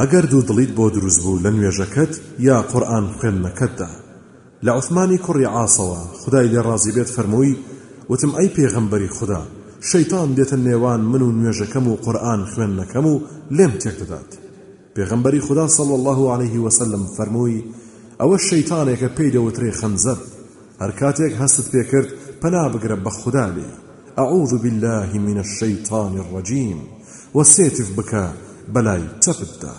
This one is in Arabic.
ئەگەر دوو دڵیت بۆ دروست بوو لە نوێژەکەت یا قورآن خوێندنەکەتدا لە عوثمانی کوڕی عاسەوە خدای لێ ڕازی بێت فەرمووی وتم ئەی پێغەمبەری خدا. شەیتان دێتە نێوان من و نوێژەکەم و قورآن خوێندنەکەم و لێم دەدات پێغەمبەری خدا صلی الله عليه وسلم فەرمووی ئەوە شەیتانێکە پێی دەوترێ خەنزەر هەر کاتێک هەستت پێکرد پەنا بگرە بە خدا لێ أعوذ بالله من الشيطان الرجيم. وسيتف بك بلاي تفدا